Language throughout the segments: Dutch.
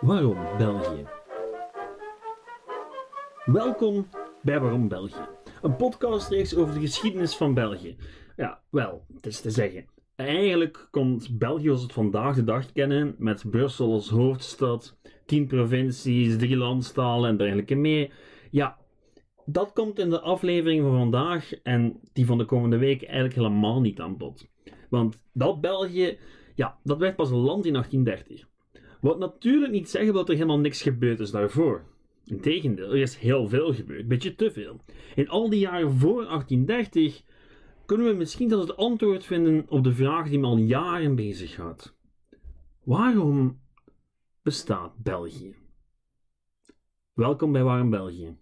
Waarom België? Welkom bij Waarom België, een podcastreeks over de geschiedenis van België. Ja, wel, het is te zeggen. Eigenlijk komt België zoals het vandaag de dag kennen, met Brussel als hoofdstad, tien provincies, drie landstalen en dergelijke meer. Ja, dat komt in de aflevering van vandaag en die van de komende week eigenlijk helemaal niet aan bod. Want dat België, ja, dat werd pas een land in 1830. Wat natuurlijk niet zeggen dat er helemaal niks gebeurd is daarvoor. Integendeel, er is heel veel gebeurd, beetje te veel. In al die jaren voor 1830 kunnen we misschien dat het antwoord vinden op de vraag die me al jaren bezighoudt. Waarom bestaat België? Welkom bij Waarom België.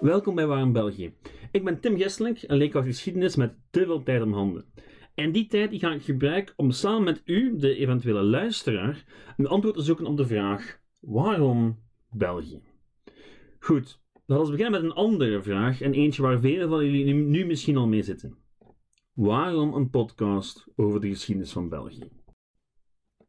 Welkom bij Waarom België. Ik ben Tim Gesselink, een leerkracht geschiedenis met te veel tijd om handen. En die tijd die ga ik gebruiken om samen met u, de eventuele luisteraar, een antwoord te zoeken op de vraag: waarom België? Goed, laten we beginnen met een andere vraag en eentje waar velen van jullie nu misschien al mee zitten. Waarom een podcast over de geschiedenis van België?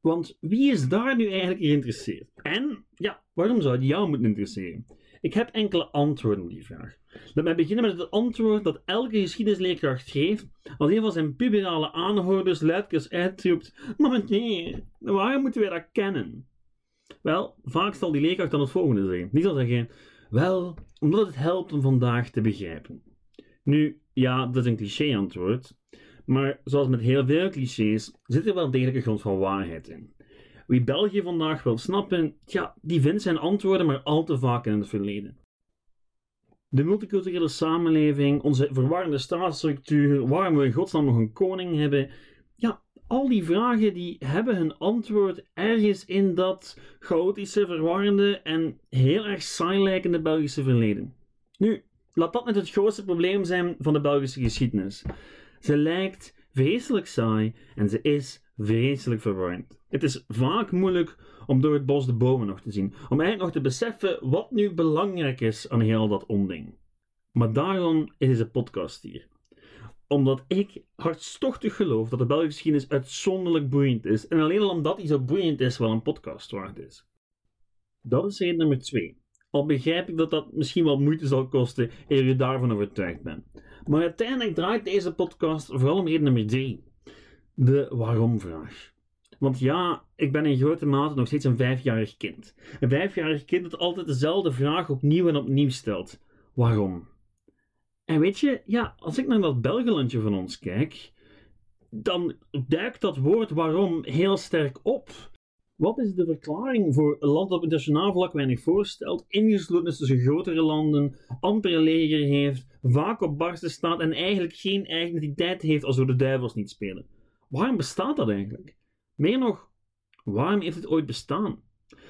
Want wie is daar nu eigenlijk geïnteresseerd? En ja, waarom zou die jou moeten interesseren? Ik heb enkele antwoorden op die vraag. Laat mij beginnen met het antwoord dat elke geschiedenisleerkracht geeft als een van zijn puberale aanhouders luidkeels uitroept: Maar meneer, waarom moeten wij dat kennen? Wel, vaak zal die leerkracht dan het volgende zeggen. Die zal zeggen: Wel, omdat het helpt om vandaag te begrijpen. Nu, ja, dat is een cliché-antwoord, maar zoals met heel veel clichés zit er wel degelijk een grond van waarheid in. Wie België vandaag wil snappen, ja, die vindt zijn antwoorden maar al te vaak in het verleden. De multiculturele samenleving, onze verwarrende staatsstructuur, waarom we in godsnaam nog een koning hebben, ja, al die vragen die hebben hun antwoord ergens in dat chaotische, verwarrende en heel erg saai lijkende Belgische verleden. Nu, laat dat net het grootste probleem zijn van de Belgische geschiedenis. Ze lijkt vreselijk saai en ze is vreselijk verwarrend. Het is vaak moeilijk om door het bos de bomen nog te zien, om eigenlijk nog te beseffen wat nu belangrijk is aan heel dat onding. Maar daarom is deze podcast hier. Omdat ik hartstochtig geloof dat de Belgische geschiedenis uitzonderlijk boeiend is, en alleen al omdat die zo boeiend is, wel een podcast waard is. Dat is reden nummer twee. Al begrijp ik dat dat misschien wel moeite zal kosten eer je daarvan overtuigd bent. Maar uiteindelijk draait deze podcast vooral om reden nummer drie. De waarom-vraag. Want ja, ik ben in grote mate nog steeds een vijfjarig kind. Een vijfjarig kind dat altijd dezelfde vraag opnieuw en opnieuw stelt. Waarom? En weet je, ja, als ik naar dat Belgelandje van ons kijk, dan duikt dat woord waarom heel sterk op. Wat is de verklaring voor een land dat op internationaal vlak weinig voorstelt, ingesloten is tussen grotere landen, amper leger heeft, vaak op barsten staat en eigenlijk geen eigen identiteit heeft als we de duivels niet spelen? Waarom bestaat dat eigenlijk? Meer nog, waarom heeft het ooit bestaan?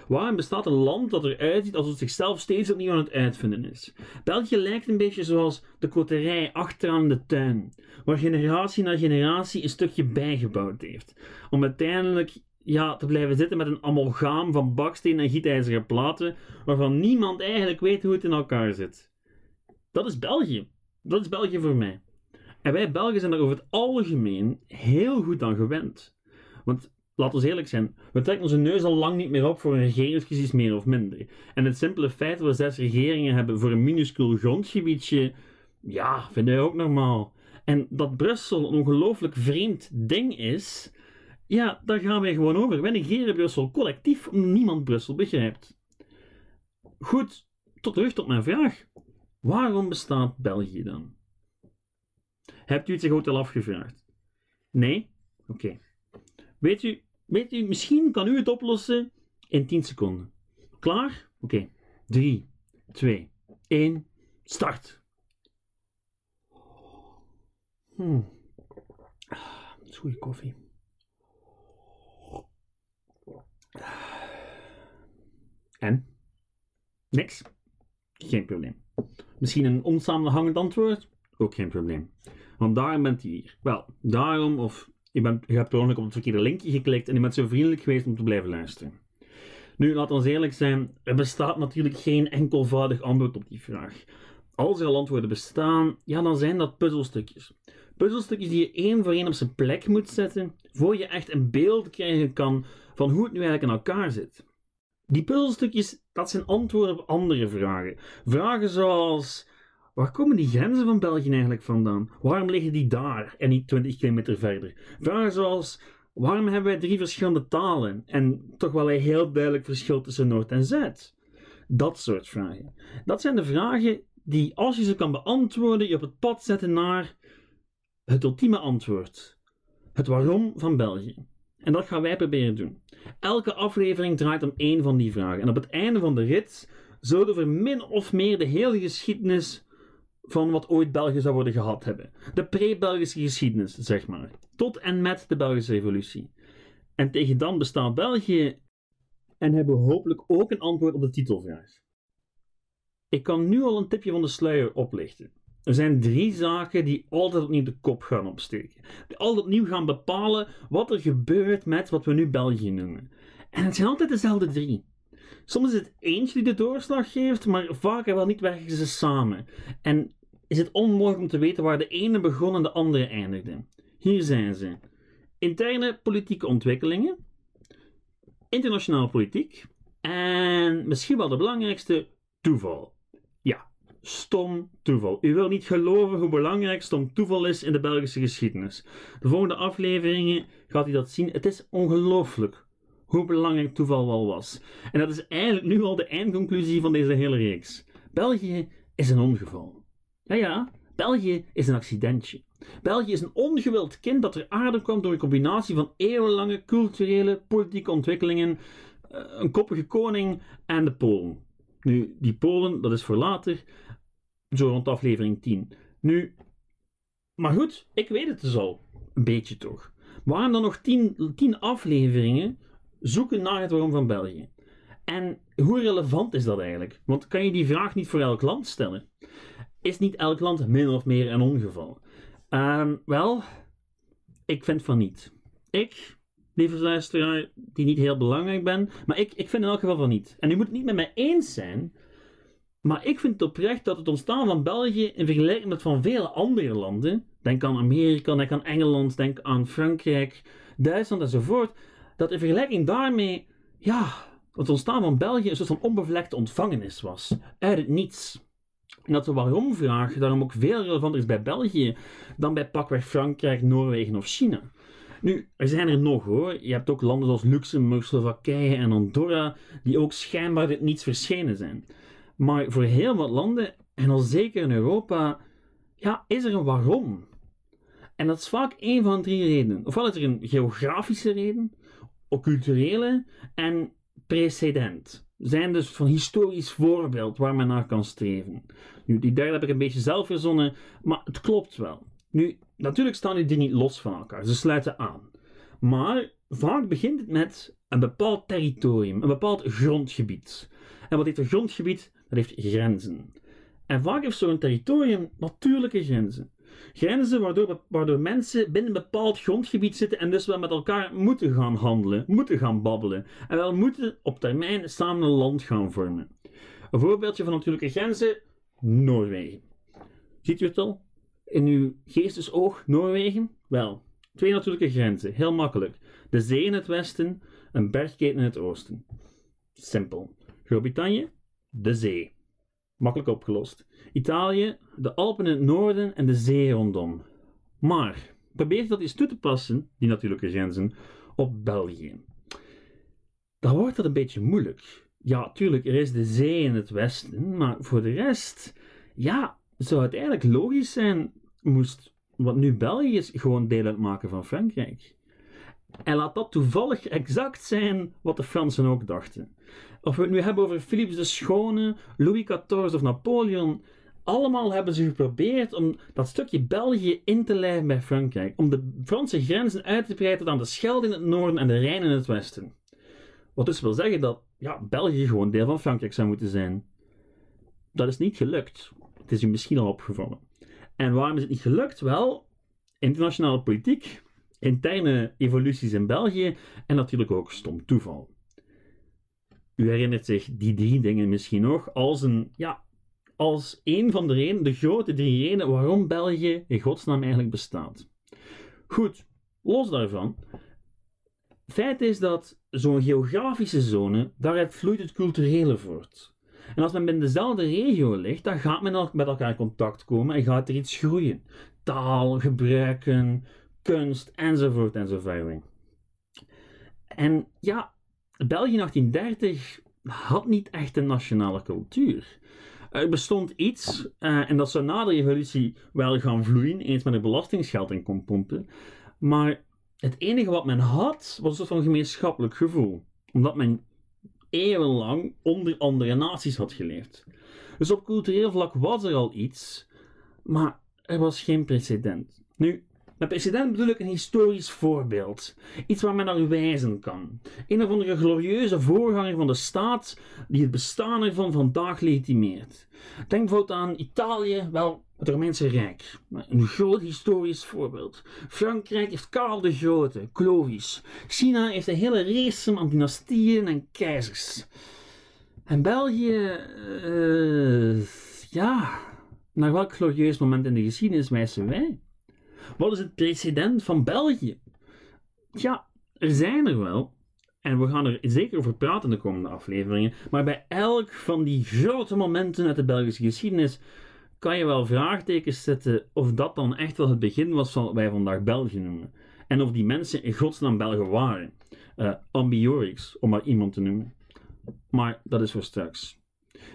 Waarom bestaat een land dat eruit ziet alsof het zichzelf steeds opnieuw aan het uitvinden is? België lijkt een beetje zoals de koterij achteraan de tuin, waar generatie na generatie een stukje bijgebouwd heeft, om uiteindelijk ja, te blijven zitten met een amalgaam van baksteen en gietijzeren platen, waarvan niemand eigenlijk weet hoe het in elkaar zit. Dat is België. Dat is België voor mij. En wij Belgen zijn daar over het algemeen heel goed aan gewend. Want laten we eerlijk zijn, we trekken onze neus al lang niet meer op voor een regeringscrisis meer of minder. En het simpele feit dat we zes regeringen hebben voor een minuscuul grondgebiedje, ja, vinden wij ook normaal. En dat Brussel een ongelooflijk vreemd ding is, ja, daar gaan wij gewoon over. Wij negeren Brussel collectief omdat niemand Brussel begrijpt. Goed, tot terug tot mijn vraag. Waarom bestaat België dan? Hebt u het zich ooit al afgevraagd? Nee? Oké. Weet u, weet u, misschien kan u het oplossen in 10 seconden. Klaar? Oké. 3, 2, 1, start. Hmm. Is goede koffie. En? Niks? Geen probleem. Misschien een onsamenhangend antwoord? Ook geen probleem. Want daarom bent u hier. Wel, daarom, of je, bent, je hebt per op het verkeerde linkje geklikt en je bent zo vriendelijk geweest om te blijven luisteren. Nu, laten we eerlijk zijn, er bestaat natuurlijk geen enkelvoudig antwoord op die vraag. Als er al antwoorden bestaan, ja, dan zijn dat puzzelstukjes. Puzzelstukjes die je één voor één op zijn plek moet zetten, voor je echt een beeld krijgen kan van hoe het nu eigenlijk in elkaar zit. Die puzzelstukjes, dat zijn antwoorden op andere vragen. Vragen zoals: waar komen die grenzen van België eigenlijk vandaan? Waarom liggen die daar en niet 20 kilometer verder? Vragen zoals: waarom hebben wij drie verschillende talen en toch wel een heel duidelijk verschil tussen Noord en Zuid? Dat soort vragen. Dat zijn de vragen die, als je ze kan beantwoorden, je op het pad zetten naar het ultieme antwoord. Het waarom van België. En dat gaan wij proberen doen. Elke aflevering draait om één van die vragen. En op het einde van de rit zouden we min of meer de hele geschiedenis van wat ooit België zou worden gehad hebben. De pre-Belgische geschiedenis, zeg maar. Tot en met de Belgische revolutie. En tegen dan bestaat België en hebben we hopelijk ook een antwoord op de titelvraag. Ik kan nu al een tipje van de sluier oplichten. Er zijn drie zaken die altijd opnieuw de kop gaan opsteken. Die altijd opnieuw gaan bepalen wat er gebeurt met wat we nu België noemen. En het zijn altijd dezelfde drie. Soms is het eentje die de doorslag geeft, maar vaker wel niet werken ze samen. En is het onmogelijk om te weten waar de ene begon en de andere eindigde. Hier zijn ze. Interne politieke ontwikkelingen, internationale politiek en misschien wel de belangrijkste, toeval. Ja, stom toeval. U wil niet geloven hoe belangrijk stom toeval is in de Belgische geschiedenis. De volgende afleveringen gaat u dat zien. Het is ongelooflijk hoe belangrijk toeval wel was. En dat is eigenlijk nu al de eindconclusie van deze hele reeks. België is een ongeval. Ja, ja, België is een accidentje. België is een ongewild kind dat er aarde kwam door een combinatie van eeuwenlange culturele, politieke ontwikkelingen, eh, een koppige koning en de Polen. Nu, die Polen, dat is voor later, zo rond aflevering 10. Nu, maar goed, ik weet het dus al. Een beetje toch. Waarom dan nog 10 afleveringen zoeken naar het waarom van België? En hoe relevant is dat eigenlijk? Want kan je die vraag niet voor elk land stellen? Is niet elk land min of meer een ongeval? Ehm, wel, ik vind van niet. Ik, lieve luisteraar, die niet heel belangrijk ben, maar ik, ik vind in elk geval van niet. En u moet het niet met mij eens zijn, maar ik vind oprecht dat het ontstaan van België in vergelijking met van vele andere landen, denk aan Amerika, denk aan Engeland, denk aan Frankrijk, Duitsland enzovoort, dat in vergelijking daarmee, ja, het ontstaan van België een soort van onbevlekte ontvangenis was. Uit het niets. En dat de waarom-vraag daarom ook veel relevanter is bij België dan bij pakweg Frankrijk, Noorwegen of China. Nu, er zijn er nog hoor. Je hebt ook landen zoals Luxemburg, Slowakije en Andorra, die ook schijnbaar dit niets verschenen zijn. Maar voor heel wat landen, en al zeker in Europa, ja, is er een waarom. En dat is vaak één van drie redenen. Ofwel is er een geografische reden, een culturele en precedent zijn dus van historisch voorbeeld waar men naar kan streven. Nu, die derde heb ik een beetje zelf verzonnen, maar het klopt wel. Nu, natuurlijk staan die dingen niet los van elkaar, ze sluiten aan. Maar vaak begint het met een bepaald territorium, een bepaald grondgebied. En wat heeft een grondgebied? Dat heeft grenzen. En vaak heeft zo'n territorium natuurlijke grenzen. Grenzen waardoor, waardoor mensen binnen een bepaald grondgebied zitten en dus wel met elkaar moeten gaan handelen, moeten gaan babbelen. En wel moeten op termijn samen een land gaan vormen. Een voorbeeldje van natuurlijke grenzen: Noorwegen. Ziet u het al? In uw geestesoog Noorwegen? Wel, twee natuurlijke grenzen, heel makkelijk. De zee in het westen, een bergketen in het oosten. Simpel. Groot-Brittannië, de zee. Makkelijk opgelost. Italië, de Alpen in het noorden en de zee rondom. Maar probeer dat eens toe te passen, die natuurlijke grenzen, op België. Dan wordt dat een beetje moeilijk. Ja, tuurlijk, er is de zee in het westen, maar voor de rest, ja, zou het eigenlijk logisch zijn, moest wat nu België is, gewoon deel uitmaken van Frankrijk. En laat dat toevallig exact zijn wat de Fransen ook dachten. Of we het nu hebben over Philips de Schone, Louis XIV of Napoleon, allemaal hebben ze geprobeerd om dat stukje België in te lijven bij Frankrijk. Om de Franse grenzen uit te breiden tot aan de Schelde in het noorden en de Rijn in het westen. Wat dus wil zeggen dat ja, België gewoon deel van Frankrijk zou moeten zijn. Dat is niet gelukt. Het is u misschien al opgevallen. En waarom is het niet gelukt? Wel, internationale politiek, interne evoluties in België en natuurlijk ook stom toeval. U herinnert zich die drie dingen misschien nog als een ja, als een van de redenen, de grote drie redenen waarom België in godsnaam eigenlijk bestaat. Goed, los daarvan. Feit is dat zo'n geografische zone, daaruit vloeit het culturele voort. En als men binnen dezelfde regio ligt, dan gaat men met elkaar in contact komen en gaat er iets groeien. Taal, gebruiken, kunst, enzovoort enzovoort. En ja, België 1830 had niet echt een nationale cultuur. Er bestond iets, uh, en dat zou na de revolutie wel gaan vloeien, eens met er belastingsgeld in kon pompen. Maar het enige wat men had, was een soort van gemeenschappelijk gevoel. Omdat men eeuwenlang onder andere naties had geleefd. Dus op cultureel vlak was er al iets, maar er was geen precedent. Nu, met precedent bedoel ik een historisch voorbeeld. Iets waar men naar wijzen kan. Een of andere glorieuze voorganger van de staat die het bestaan ervan vandaag legitimeert. Denk bijvoorbeeld aan Italië, wel het Romeinse Rijk. Een groot historisch voorbeeld. Frankrijk heeft Karel de Grote, Clovis. China heeft een hele race aan dynastieën en keizers. En België, uh, ja, naar welk glorieus moment in de geschiedenis wijzen wij? Wat is het precedent van België? Ja, er zijn er wel. En we gaan er zeker over praten in de komende afleveringen. Maar bij elk van die grote momenten uit de Belgische geschiedenis kan je wel vraagtekens zetten of dat dan echt wel het begin was van wat wij vandaag België noemen. En of die mensen in godsnaam Belgen waren. Uh, ambiorix, om maar iemand te noemen. Maar dat is voor straks.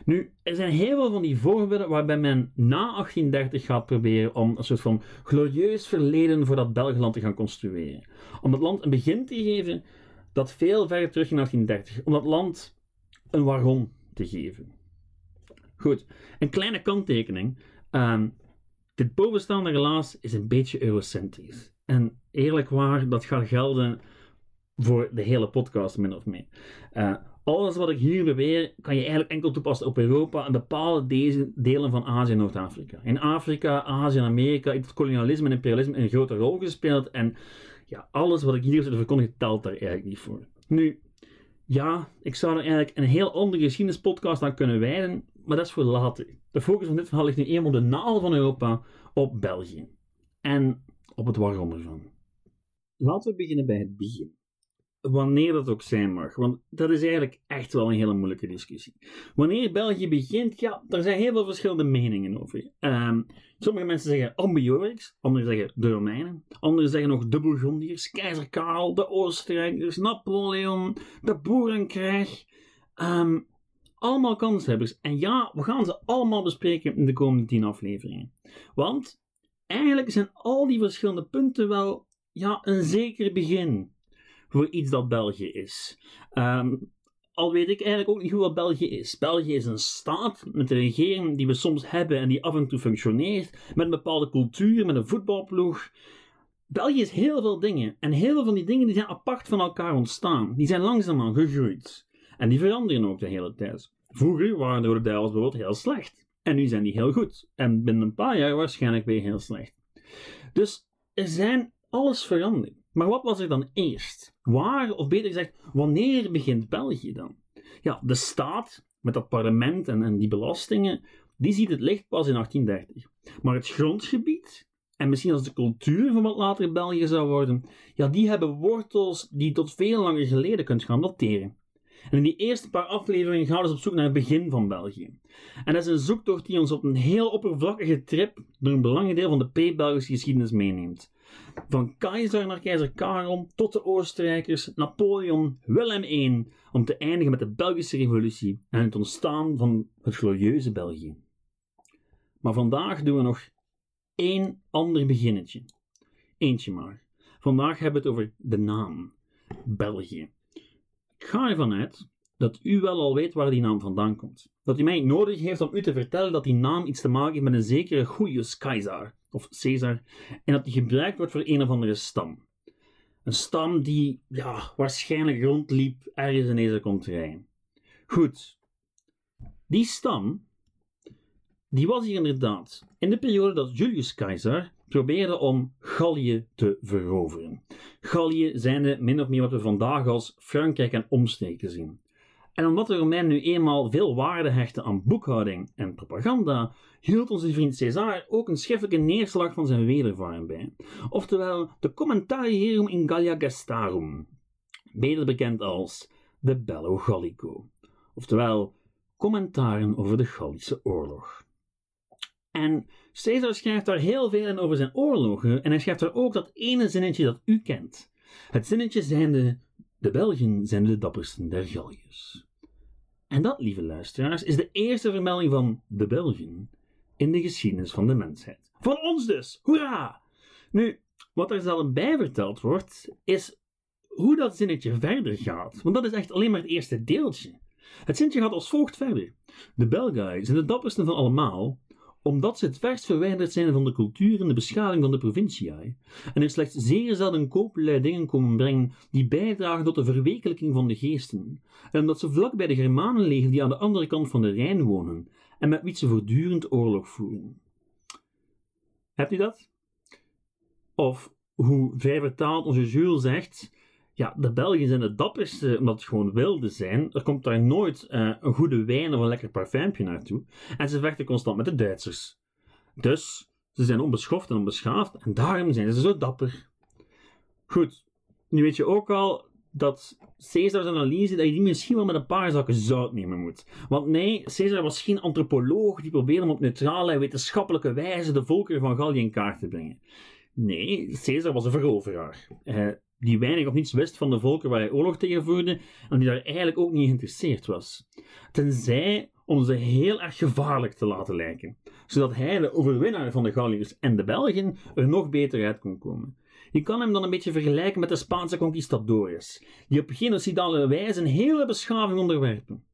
Nu, er zijn heel veel van die voorbeelden waarbij men na 1830 gaat proberen om een soort van glorieus verleden voor dat Belgeland te gaan construeren. Om het land een begin te geven dat veel verder terug in 1830. Om dat land een waarom te geven. Goed, een kleine kanttekening. Uh, dit bovenstaande relaas is een beetje eurocentrisch. En eerlijk waar, dat gaat gelden voor de hele podcast, min of meer. Uh, alles wat ik hier beweer, kan je eigenlijk enkel toepassen op Europa en bepaalde deze delen van Azië en Noord-Afrika. In Afrika, Azië en Amerika heeft het kolonialisme en imperialisme een grote rol gespeeld. En ja, alles wat ik hier zit verkondigen, telt daar eigenlijk niet voor. Nu, ja, ik zou er eigenlijk een heel andere geschiedenispodcast aan kunnen wijden, maar dat is voor later. De focus van dit verhaal ligt nu eenmaal de naal van Europa, op België. En op het waarom ervan. Laten we beginnen bij het begin wanneer dat ook zijn mag. Want dat is eigenlijk echt wel een hele moeilijke discussie. Wanneer België begint, ja, daar zijn heel veel verschillende meningen over. Um, sommige mensen zeggen Ambiorix, anderen zeggen de Romeinen, anderen zeggen nog de Bourgondiërs, keizer Karel, de Oostenrijkers, Napoleon, de Boerenkrijg. Um, allemaal kanshebbers. En ja, we gaan ze allemaal bespreken in de komende tien afleveringen. Want eigenlijk zijn al die verschillende punten wel ja, een zeker begin voor iets dat België is. Ehm, al weet ik eigenlijk ook niet goed wat België is. België is een staat met een regering die we soms hebben en die af en toe functioneert, met een bepaalde cultuur, met een voetbalploeg. België is heel veel dingen. En heel veel van die dingen die zijn apart van elkaar ontstaan. Die zijn langzaamaan gegroeid. En die veranderen ook de hele tijd. Vroeger waren de Rode bijvoorbeeld heel slecht. En nu zijn die heel goed. En binnen een paar jaar waarschijnlijk weer heel slecht. Dus er zijn alles veranderd. Maar wat was er dan eerst? Waar, of beter gezegd, wanneer begint België dan? Ja, de staat, met dat parlement en, en die belastingen, die ziet het licht pas in 1830. Maar het grondgebied, en misschien als de cultuur van wat later België zou worden, ja, die hebben wortels die tot veel langer geleden kunt gaan dateren. En in die eerste paar afleveringen gaan we dus op zoek naar het begin van België. En dat is een zoektocht die ons op een heel oppervlakkige trip door een belangrijk deel van de pre-Belgische geschiedenis meeneemt. Van keizer naar keizer Karel tot de Oostenrijkers, Napoleon, Willem I, om te eindigen met de Belgische Revolutie en het ontstaan van het glorieuze België. Maar vandaag doen we nog één ander beginnetje. Eentje maar. Vandaag hebben we het over de naam België. Ik ga ervan uit dat u wel al weet waar die naam vandaan komt. Dat u mij nodig heeft om u te vertellen dat die naam iets te maken heeft met een zekere Julius Caesar of Caesar, en dat die gebruikt wordt voor een of andere stam. Een stam die ja, waarschijnlijk rondliep ergens in deze contrij. Goed, die stam, die was hier inderdaad in de periode dat Julius Caesar probeerde om Gallië te veroveren. Gallië zijnde min of meer wat we vandaag als Frankrijk en omstreken zien. En omdat de Romeinen nu eenmaal veel waarde hechten aan boekhouding en propaganda, hield onze vriend Caesar ook een schriftelijke neerslag van zijn wedervaren bij. Oftewel, de Commentarium in Gallia Gestarum, beter bekend als de Bello Gallico. Oftewel, commentaren over de Gallische oorlog. En Caesar schrijft daar heel veel in over zijn oorlogen en hij schrijft daar ook dat ene zinnetje dat u kent. Het zinnetje zijnde, de Belgen zijn de dappersten der Galliërs. En dat, lieve luisteraars, is de eerste vermelding van de Belgen in de geschiedenis van de mensheid. Van ons dus, hoera! Nu, wat er zelf bij verteld wordt, is hoe dat zinnetje verder gaat. Want dat is echt alleen maar het eerste deeltje. Het zinnetje gaat als volgt verder. De Belgai zijn de dappersten van allemaal, omdat ze het verst verwijderd zijn van de cultuur en de beschaving van de provincie, en er slechts zeer zelden kopelui dingen komen brengen die bijdragen tot de verwekelijking van de geesten, en omdat ze vlak bij de Germanen liggen die aan de andere kant van de Rijn wonen, en met wie ze voortdurend oorlog voeren. Hebt u dat? Of, hoe vrij vertaald onze Jules zegt, ja, de Belgen zijn de dapperste omdat het gewoon wilde zijn. Er komt daar nooit uh, een goede wijn of een lekker parfumpje naartoe. En ze vechten constant met de Duitsers. Dus ze zijn onbeschoft en onbeschaafd en daarom zijn ze zo dapper. Goed, nu weet je ook al dat Caesar's analyse dat je die misschien wel met een paar zakken zout nemen moet. Want nee, Caesar was geen antropoloog die probeerde om op neutrale en wetenschappelijke wijze de volkeren van Gallië in kaart te brengen. Nee, Caesar was een veroveraar. Uh, die weinig of niets wist van de volken waar hij oorlog tegen voerde en die daar eigenlijk ook niet geïnteresseerd was. Tenzij om ze heel erg gevaarlijk te laten lijken, zodat hij, de overwinnaar van de Galliërs en de Belgen, er nog beter uit kon komen. Je kan hem dan een beetje vergelijken met de Spaanse conquistadores, die op genocidale wijze een hele beschaving onderwerpen.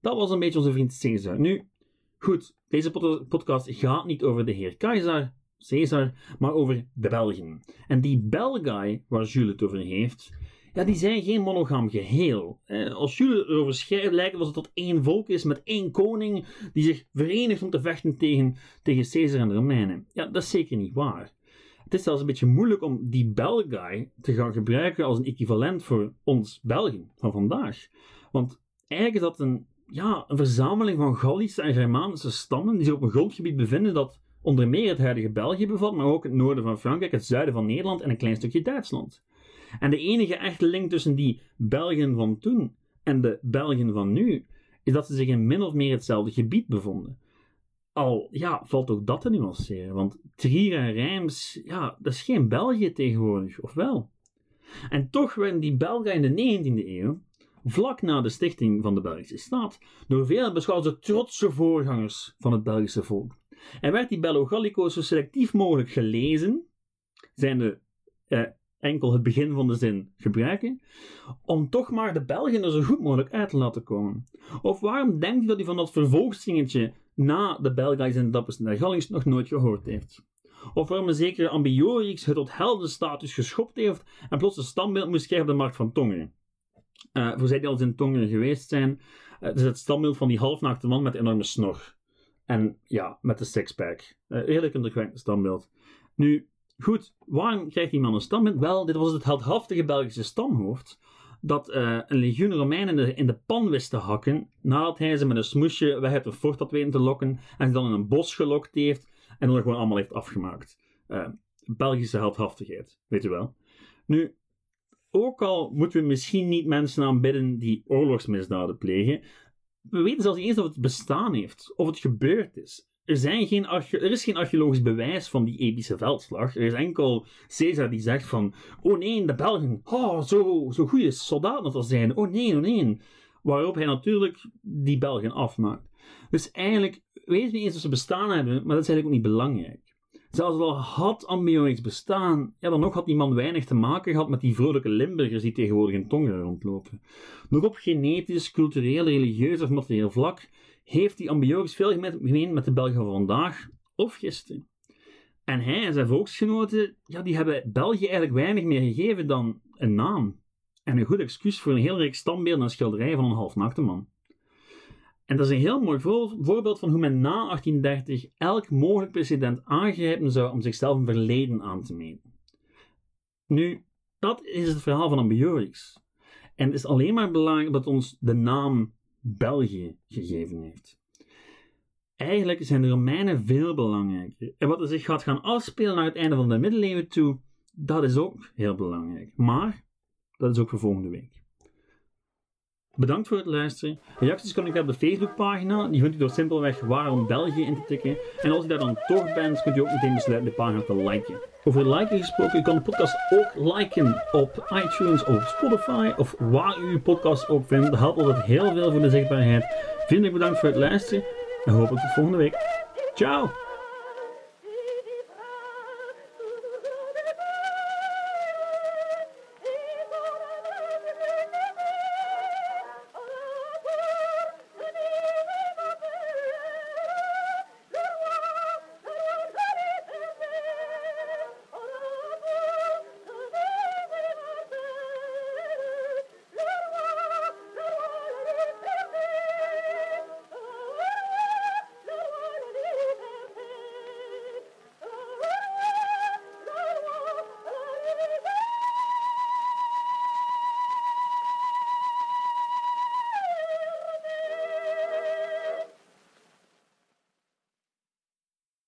Dat was een beetje onze vriend Caesar. Nu, goed, deze podcast gaat niet over de heer Keizer, Caesar, maar over de Belgen. En die Belgai, waar Jules het over heeft, ja, die zijn geen monogaam geheel. Als Jules erover schrijft, lijkt het alsof het tot één volk is met één koning die zich verenigt om te vechten tegen, tegen Caesar en de Romeinen. Ja, dat is zeker niet waar. Het is zelfs een beetje moeilijk om die Belgai te gaan gebruiken als een equivalent voor ons Belgen van vandaag. Want eigenlijk is dat een, ja, een verzameling van Gallische en Germanische stammen die zich op een grondgebied bevinden dat onder meer het huidige België bevat, maar ook het noorden van Frankrijk, het zuiden van Nederland en een klein stukje Duitsland. En de enige echte link tussen die Belgen van toen en de Belgen van nu, is dat ze zich in min of meer hetzelfde gebied bevonden. Al, ja, valt ook dat te nuanceren, want Trier en Reims, ja, dat is geen België tegenwoordig, of wel? En toch werden die Belgen in de 19e eeuw, vlak na de stichting van de Belgische staat, door velen beschouwd als trotse voorgangers van het Belgische volk. En werd die Bello Gallico zo selectief mogelijk gelezen, zijnde eh, enkel het begin van de zin gebruiken, om toch maar de Belgen er zo goed mogelijk uit te laten komen. Of waarom denkt u dat hij van dat vervolgzingetje na de Belgais en de Dappersten der Gallings nog nooit gehoord heeft? Of waarom een zekere Ambiorix het tot heldenstatus geschopt heeft en plots een standbeeld moest krijgen op de markt van Tongeren? Uh, voor zij die al eens in Tongeren geweest zijn, uh, het is het standbeeld van die halfnaakte man met enorme snor. En ja, met de sixpack. Uh, redelijk indrukwekkend standbeeld. Nu, goed, waarom krijgt die man een standbeeld? Wel, dit was het heldhaftige Belgische stamhoofd dat uh, een legioen Romeinen in de, in de pan wist te hakken, nadat hij ze met een smoesje weg uit een fort had weten te lokken, en ze dan in een bos gelokt heeft, en dan gewoon allemaal heeft afgemaakt. Uh, Belgische heldhaftigheid, weet u wel. Nu, ook al moeten we misschien niet mensen aanbidden die oorlogsmisdaden plegen, we weten zelfs niet eens of het bestaan heeft, of het gebeurd is. Er, zijn geen er is geen archeologisch bewijs van die epische veldslag. Er is enkel Caesar die zegt van, oh nee, de Belgen, oh, zo, zo goede soldaten dat zijn, oh nee, oh nee. Waarop hij natuurlijk die Belgen afmaakt. Dus eigenlijk weten we niet eens of ze bestaan hebben, maar dat is eigenlijk ook niet belangrijk. Zelfs al had Ambiorix bestaan, ja, dan nog had die man weinig te maken gehad met die vrolijke Limburgers die tegenwoordig in Tongeren rondlopen. Nog op genetisch, cultureel, religieus of materieel vlak heeft die Ambiorix veel gemeen met de Belgen van vandaag of gisteren. En hij en zijn volksgenoten, ja, die hebben België eigenlijk weinig meer gegeven dan een naam. En een goed excuus voor een heel rijk standbeeld en schilderij van een halfnaakte man. En dat is een heel mooi voorbeeld van hoe men na 1830 elk mogelijk president aangrijpen zou om zichzelf een verleden aan te meten. Nu, dat is het verhaal van Ambiorix. En het is alleen maar belangrijk dat ons de naam België gegeven heeft. Eigenlijk zijn de Romeinen veel belangrijker. En wat er zich gaat gaan afspelen naar het einde van de middeleeuwen toe, dat is ook heel belangrijk. Maar dat is ook voor volgende week. Bedankt voor het luisteren. Reacties kan ik op de Facebookpagina. Die vindt u door simpelweg waarom België in te tikken. En als u daar dan toch bent, kunt u ook meteen besluiten de pagina te liken. Over liken gesproken, u kan de podcast ook liken op iTunes of Spotify of waar u uw podcast ook vindt. Dat helpt altijd heel veel voor de zichtbaarheid. Vriendelijk bedankt voor het luisteren en hopelijk tot volgende week. Ciao!